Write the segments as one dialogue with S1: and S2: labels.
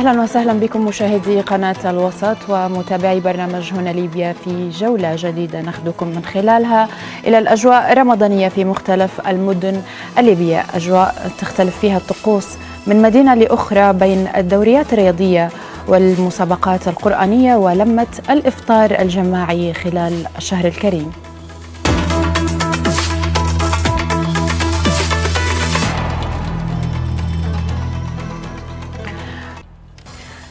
S1: أهلا وسهلا بكم مشاهدي قناة الوسط ومتابعي برنامج هنا ليبيا في جولة جديدة ناخذكم من خلالها إلى الأجواء الرمضانية في مختلف المدن الليبية، أجواء تختلف فيها الطقوس من مدينة لأخرى بين الدوريات الرياضية والمسابقات القرآنية ولمة الإفطار الجماعي خلال الشهر الكريم.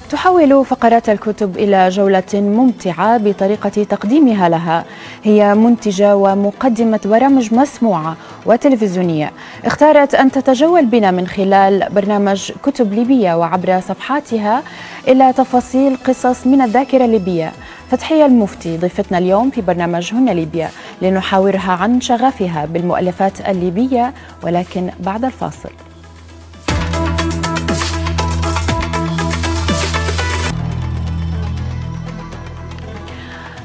S1: تحول فقرات الكتب إلى جولة ممتعة بطريقة تقديمها لها. هي منتجة ومقدمة برامج مسموعة وتلفزيونية. اختارت أن تتجول بنا من خلال برنامج كتب ليبية وعبر صفحاتها إلى تفاصيل قصص من الذاكرة الليبية. فتحية المفتي ضيفتنا اليوم في برنامج هنا ليبيا لنحاورها عن شغفها بالمؤلفات الليبية ولكن بعد الفاصل.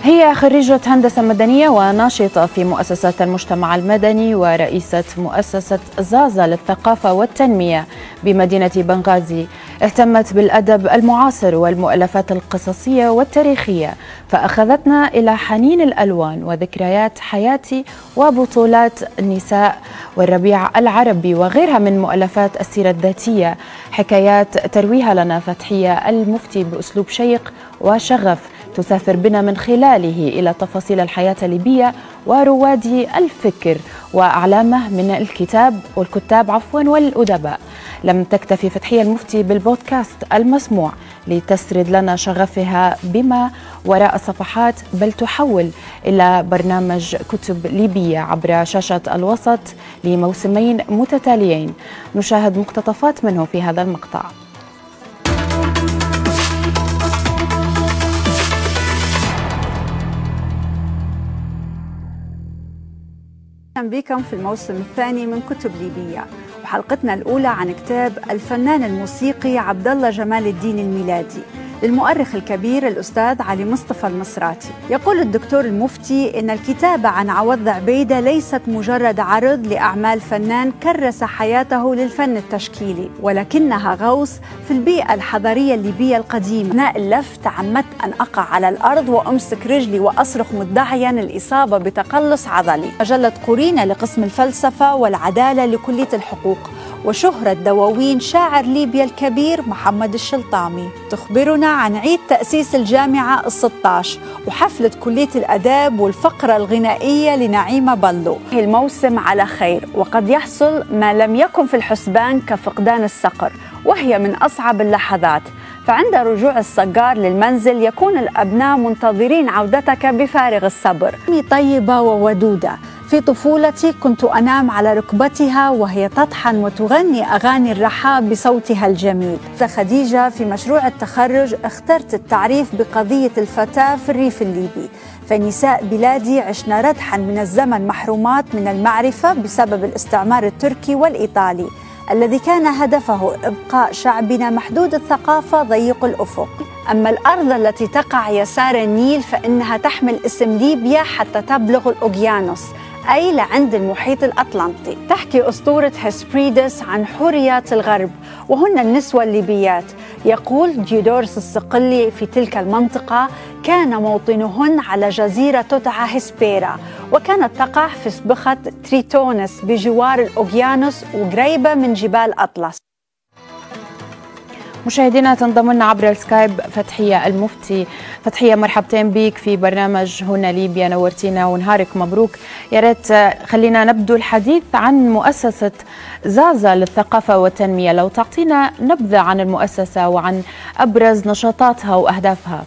S1: هي خريجة هندسة مدنية وناشطة في مؤسسات المجتمع المدني ورئيسة مؤسسة زازا للثقافة والتنمية بمدينة بنغازي. اهتمت بالأدب المعاصر والمؤلفات القصصية والتاريخية. فأخذتنا إلى حنين الألوان وذكريات حياتي وبطولات النساء والربيع العربي وغيرها من مؤلفات السيرة الذاتية. حكايات ترويها لنا فتحية المفتي بأسلوب شيق وشغف. تسافر بنا من خلاله إلى تفاصيل الحياة الليبية ورواد الفكر وأعلامه من الكتاب والكتاب عفوا والأدباء. لم تكتفي فتحية المفتي بالبودكاست المسموع لتسرد لنا شغفها بما وراء الصفحات بل تحول إلى برنامج كتب ليبية عبر شاشة الوسط لموسمين متتاليين. نشاهد مقتطفات منه في هذا المقطع.
S2: أهلا بكم في الموسم الثاني من كتب ليبية. وحلقتنا الأولى عن كتاب الفنان الموسيقي عبد الله جمال الدين الميلادي. للمؤرخ الكبير الأستاذ علي مصطفى المصراتي. يقول الدكتور المفتي إن الكتابة عن عوض عبيدة ليست مجرد عرض لأعمال فنان كرس حياته للفن التشكيلي ولكنها غوص في البيئة الحضارية الليبية القديمة. أثناء اللف تعمدت أن أقع على الأرض وأمسك رجلي وأصرخ مدعيا الإصابة بتقلص عضلي. مجلة قرينة لقسم الفلسفة والعدالة لكلية الحقوق. وشهرة دواوين شاعر ليبيا الكبير محمد الشلطامي. تخبرنا عن عيد تأسيس الجامعة ال16 وحفلة كلية الأداب والفقرة الغنائية لنعيمة بلو الموسم على خير وقد يحصل ما لم يكن في الحسبان كفقدان الصقر وهي من أصعب اللحظات. فعند رجوع الصقار للمنزل يكون الأبناء منتظرين عودتك بفارغ الصبر. طيبة وودودة. في طفولتي كنت أنام على ركبتها وهي تطحن وتغني أغاني الرحاب بصوتها الجميل. خديجه في مشروع التخرج اخترت التعريف بقضية الفتاة في الريف الليبي. فنساء بلادي عشنا ردحا من الزمن محرومات من المعرفة بسبب الاستعمار التركي والإيطالي. الذي كان هدفه إبقاء شعبنا محدود الثقافة ضيق الأفق. أما الأرض التي تقع يسار النيل فإنها تحمل اسم ليبيا حتى تبلغ الاوقيانوس. أي لعند المحيط الأطلنطي. تحكي أسطورة هسبريدس عن حوريات الغرب وهن النسوة الليبيات. يقول ديودورس الصقلي في تلك المنطقة كان موطنهن على جزيرة تدعى هسبيرا وكانت تقع في سبخة تريتونس بجوار الأوقيانوس وقريبة من جبال أطلس.
S1: مشاهدينا تنضم لنا عبر السكايب فتحية المفتي. فتحية مرحبتين بك في برنامج هنا ليبيا. نورتينا ونهارك مبروك. يا ريت خلينا نبدو الحديث عن مؤسسة زازا للثقافة والتنمية. لو تعطينا نبذة عن المؤسسة وعن أبرز نشاطاتها وأهدافها.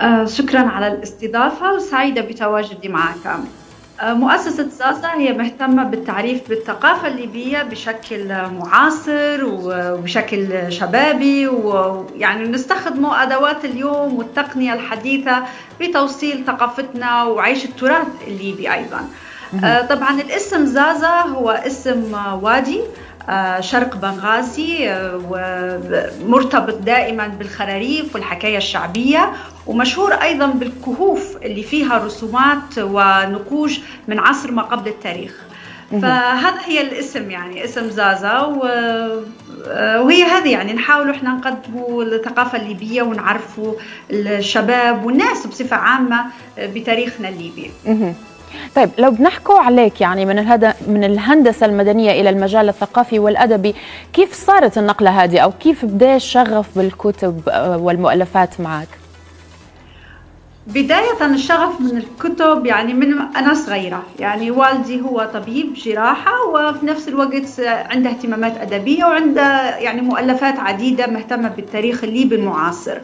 S3: آه شكرا على الاستضافة وسعيدة بتواجدي معك مؤسسة زازا هي مهتمة بالتعريف بالثقافة الليبية بشكل معاصر وبشكل شبابي ويعني نستخدموا أدوات اليوم والتقنية الحديثة بتوصيل ثقافتنا وعيش التراث الليبي أيضا. طبعا الاسم زازا هو اسم وادي. آه، شرق بنغازي آه، ومرتبط دائما بالخراريف والحكاية الشعبية ومشهور أيضا بالكهوف اللي فيها رسومات ونقوش من عصر ما قبل التاريخ.
S2: فهذا هي الاسم يعني اسم زازا وهي هذه يعني نحاول إحنا نقدموا الثقافه الليبية ونعرفوا الشباب والناس بصفة عامة بتاريخنا الليبي.
S1: طيب لو بنحكوا عليك يعني من الهد... من الهندسة المدنية إلى المجال الثقافي والأدبي كيف صارت النقلة هذه أو كيف بدأ الشغف بالكتب والمؤلفات معك؟
S2: بداية الشغف من الكتب يعني من أنا صغيرة. يعني والدي هو طبيب جراحة وفي نفس الوقت عنده اهتمامات أدبية وعنده يعني مؤلفات عديدة مهتمة بالتاريخ الليبي المعاصر.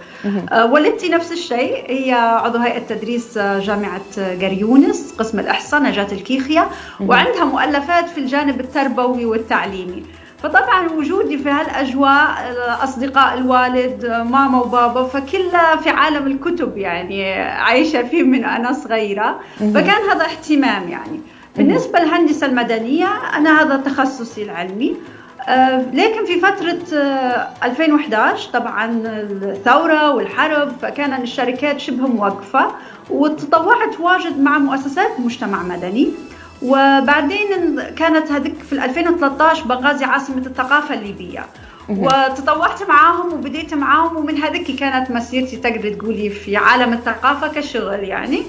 S2: آه، والدتي نفس الشيء هي عضو هيئة تدريس جامعة قريونس قسم الإحصاء نجاة الكيخية وعندها مؤلفات في الجانب التربوي والتعليمي. فطبعا وجودي في هالأجواء أصدقاء الوالد ماما وبابا فكلها في عالم الكتب يعني عايشة فيه من أنا صغيرة. فكان هذا اهتمام يعني. بالنسبة للهندسة المدنية أنا هذا تخصصي العلمي. آه، لكن في فترة 2011 آه، طبعا الثورة والحرب فكان الشركات شبه موقفة وتطوعت واجد مع مؤسسات مجتمع مدني. وبعدين كانت هذيك في 2013 بنغازي عاصمة الثقافة الليبية. وتطوعت معاهم وبديت معاهم ومن هذيك كانت مسيرتي تقدر تقولي في عالم الثقافة كشغل يعني.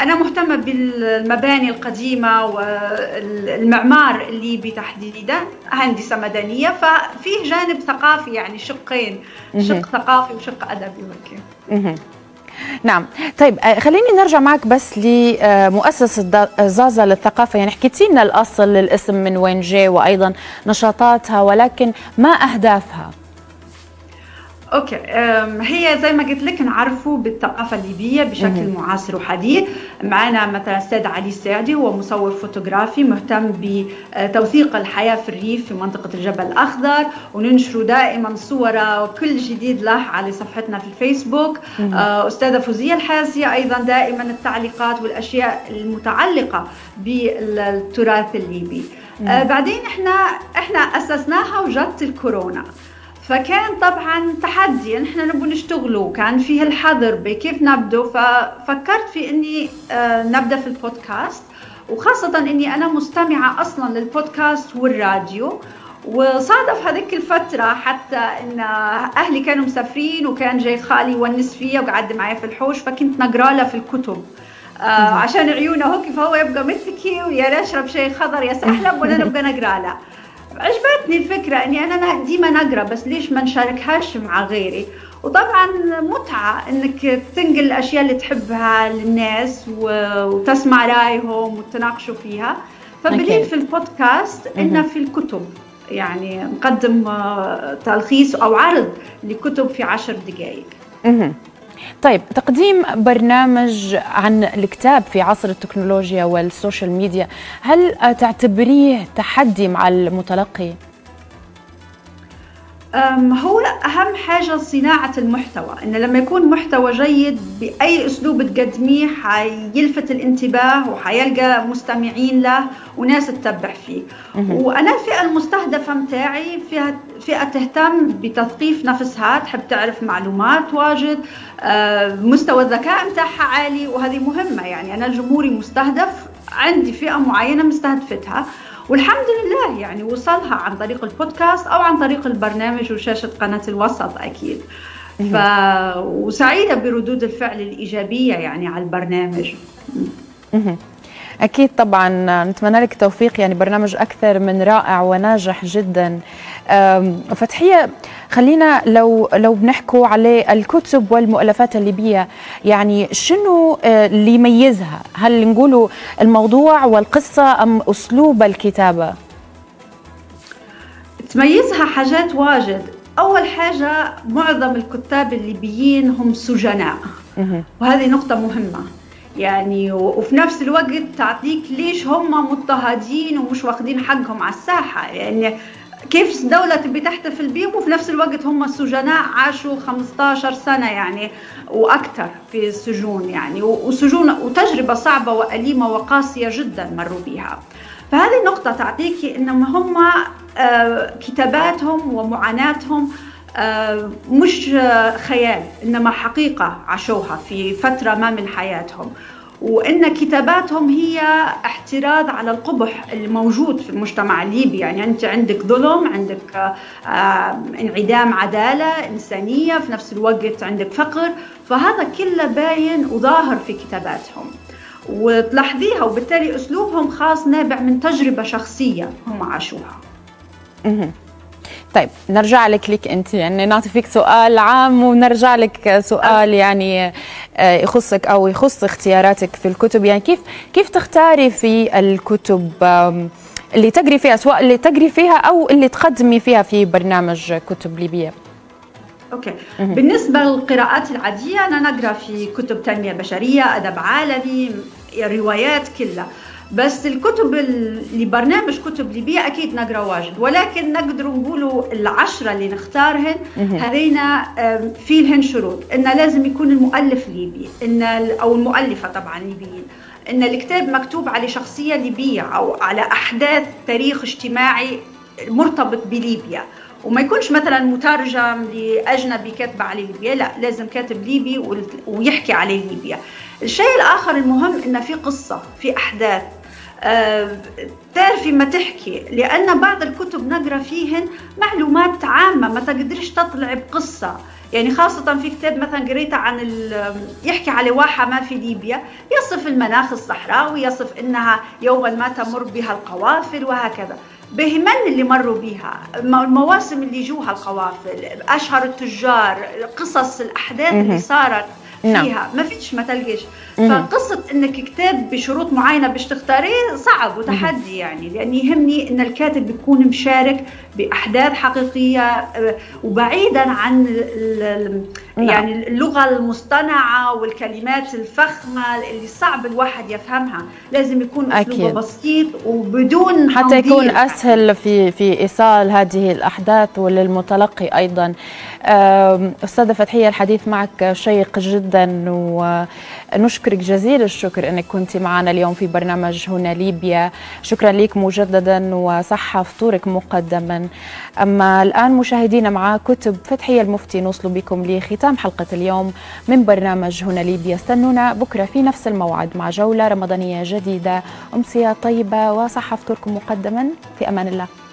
S2: أنا مهتمة بالمباني القديمة والمعمار الليبي تحديدا هندسة مدنية ففيه جانب ثقافي يعني شقين. شق ثقافي وشق أدبي وهيك.
S1: نعم. طيب آه، خليني نرجع معك بس لمؤسسة زازا للثقافة. يعني حكيتي لنا الأصل للاسم من وين جاي وأيضا نشاطاتها ولكن ما أهدافها؟
S2: okay هي زي ما قلت لك نعرفوا بالثقافة الليبية بشكل معاصر وحديث. معنا مثلا السيد علي السعدي هو مصور فوتوغرافي مهتم بتوثيق الحياة في الريف في منطقة الجبل الأخضر وننشر دائما صوره وكل جديد له على صفحتنا في الفيسبوك. آه، أستاذة فوزية الحاسية أيضا دائما التعليقات والأشياء المتعلقة بالتراث الليبي. آه بعدين إحنا إحنا أسسناها وجت الكورونا. فكان طبعا تحدي. نحن نبغى نشتغلوا. كان فيه الحظر بكيف نبدأ ففكرت في إني آه، نبدأ في البودكاست. وخاصة إني أنا مستمعة أصلا للبودكاست والراديو. وصادف هذيك الفترة حتى إن أهلي كانوا مسافرين وكان جاي خالي يونس فيا وقعد معي في الحوش فكنت نقرأ له في الكتب. آه عشان عيونه هو كيف هو يبقى مثلكي ويا نشرب شيء خضر يا سحلب وأنا نبقى نقرأ له. عجبتني الفكرة إني أنا ديما نقرأ بس ليش ما نشاركهاش مع غيري؟ وطبعا متعة إنك تنقل الأشياء اللي تحبها للناس وتسمع رأيهم وتناقشوا فيها. فبديت في البودكاست إنه في الكتب يعني نقدم آه، تلخيص أو عرض لكتب في عشر دقائق
S1: طيب تقديم برنامج عن الكتاب في عصر التكنولوجيا وال social media هل تعتبريه تحدي مع المتلقي؟
S2: هو أهم حاجة صناعة المحتوى إن لما يكون محتوى جيد بأي أسلوب تقدميه حيلفت الانتباه وحيلقى مستمعين له وناس تتبع فيه. وأنا الفئة المستهدفة متاعي فيها فئة تهتم بتثقيف نفسها تحب تعرف معلومات واجد مستوى الذكاء متاعها عالي وهذه مهمة يعني. أنا جمهوري مستهدف عندي فئة معينة مستهدفتها. والحمد لله يعني وصلها عن طريق البودكاست أو عن طريق البرنامج وشاشة قناة الوسط أكيد. ف وسعيدة بردود الفعل الإيجابية يعني على البرنامج.
S1: أكيد طبعا نتمنى لك التوفيق يعني برنامج أكثر من رائع وناجح جدا. فتحية خلينا لو لو بنحكوا على الكتب والمؤلفات الليبية يعني شنو آه، اللي يميزها؟ هل نقولوا الموضوع والقصة أم أسلوب الكتابة؟
S2: تميزها حاجات واجد. أول حاجة معظم الكتاب الليبيين هم سجناء. وهذه نقطة مهمة. يعني وفي نفس الوقت تعطيك ليش هم مضطهدين ومش واخدين حقهم على الساحة. يعني كيف دولة تبي تحتفل بيهم وفي نفس الوقت هم السجناء عاشوا 15 سنة يعني وأكثر في السجون يعني وسجون وتجربة صعبة وأليمة وقاسية جدا مروا بها فهذه النقطة تعطيك إنهم هم آه، كتاباتهم ومعاناتهم مش خيال إنما حقيقة عاشوها في فترة ما من حياتهم. وإن كتاباتهم هي احتراز على القبح اللي موجود في المجتمع الليبي. يعني أنت عندك ظلم عندك آه انعدام عدالة إنسانية في نفس الوقت عندك فقر. فهذا كله باين وظاهر في كتاباتهم. وتلاحظيها وبالتالي أسلوبهم خاص نابع من تجربة شخصية هم عاشوها.
S1: طيب نرجع لك لك أنت. يعني نعطي فيك سؤال عام ونرجع لك سؤال يعني آه، يخصك أو يخص اختياراتك في الكتب. يعني كيف كيف تختاري في الكتب اللي تقري فيها سواء اللي تقري فيها أو اللي تقدمي فيها في برنامج كتب ليبية؟
S2: أوكي. بالنسبة للقراءات العادية أنا نقرأ في كتب تنمية بشرية أدب عالمي روايات كلها. بس الكتب اللي برنامج كتب ليبيا أكيد نقرأ واجد ولكن نقدر نقولوا العشرة اللي نختارهن هذينا في لهن شروط إن لازم يكون المؤلف ليبي إن أو المؤلفة طبعا ليبيين إن الكتاب مكتوب على شخصية ليبية أو على أحداث تاريخ اجتماعي مرتبط بليبيا. وما يكونش مثلا مترجم لأجنبي كاتب على ليبيا لا لازم كاتب ليبي ويحكي على ليبيا. الشيء الآخر المهم إن في قصة في أحداث. تعرفي ما تحكي لأن بعض الكتب نقرأ فيهن معلومات عامة ما تقدرش تطلع بقصة. يعني خاصة في كتاب مثلا قريته عن يحكي على واحة ما في ليبيا يصف المناخ الصحراوي يصف إنها يوما ما تمر بها القوافل وهكذا. بهمن اللي مروا بها المواسم اللي جوها القوافل أشهر التجار قصص الأحداث اللي صارت. نعم. فيها. ما فيش ما تلقيش. فقصة إنك كتاب بشروط معينة باش تختاريه صعب وتحدي يعني لأن يهمني إن الكاتب يكون مشارك بأحداث حقيقية آه، وبعيدا عن نعم. يعني اللغة المصطنعة والكلمات الفخمة اللي صعب الواحد يفهمها. لازم يكون أسلوبه بسيط وبدون
S1: حتى يكون أسهل في في إيصال هذه الأحداث وللمتلقي أيضا. أستاذة فتحية الحديث معك شيق جدا. ونشكرك جزيل الشكر أنك كنت معنا اليوم في برنامج هنا ليبيا. شكرا لك مجددا وصحة فطورك مقدما. أما الآن مشاهدينا مع كتب فتحية المفتي نوصل بكم لختام حلقة اليوم من برنامج هنا ليبيا. استنونا بكرة في نفس الموعد مع جولة رمضانية جديدة. أمسية طيبة وصحة فطوركم مقدما. في أمان الله.